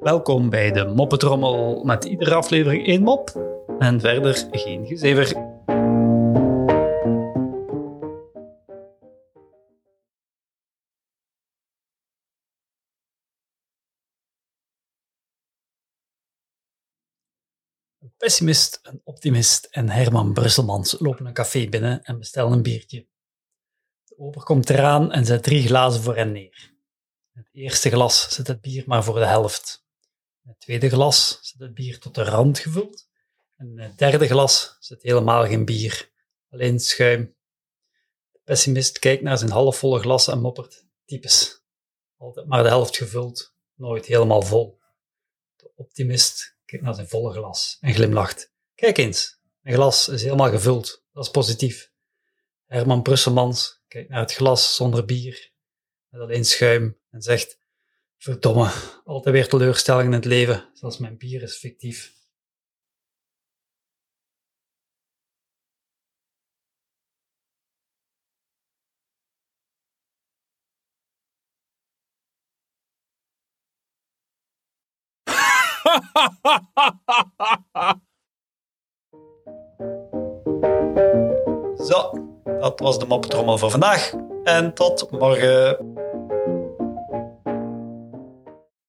Welkom bij de Moppetrommel met iedere aflevering één mop en verder geen gezever. Een pessimist, een optimist en Herman Brusselmans lopen een café binnen en bestellen een biertje. De ober komt eraan en zet drie glazen voor hen neer. In het eerste glas zit het bier maar voor de helft. In het tweede glas zit het bier tot de rand gevuld. En in het derde glas zit helemaal geen bier, alleen schuim. De pessimist kijkt naar zijn halfvolle glas en moppert: typisch. Altijd maar de helft gevuld, nooit helemaal vol. De optimist kijkt naar zijn volle glas en glimlacht. Kijk eens, mijn glas is helemaal gevuld. Dat is positief. Herman Brusselmans kijkt naar het glas zonder bier, met alleen schuim, en zegt: Verdomme, altijd weer teleurstellingen in het leven. Zelfs mijn bier is fictief. Zo, dat was de moppetrommel voor vandaag. En tot morgen.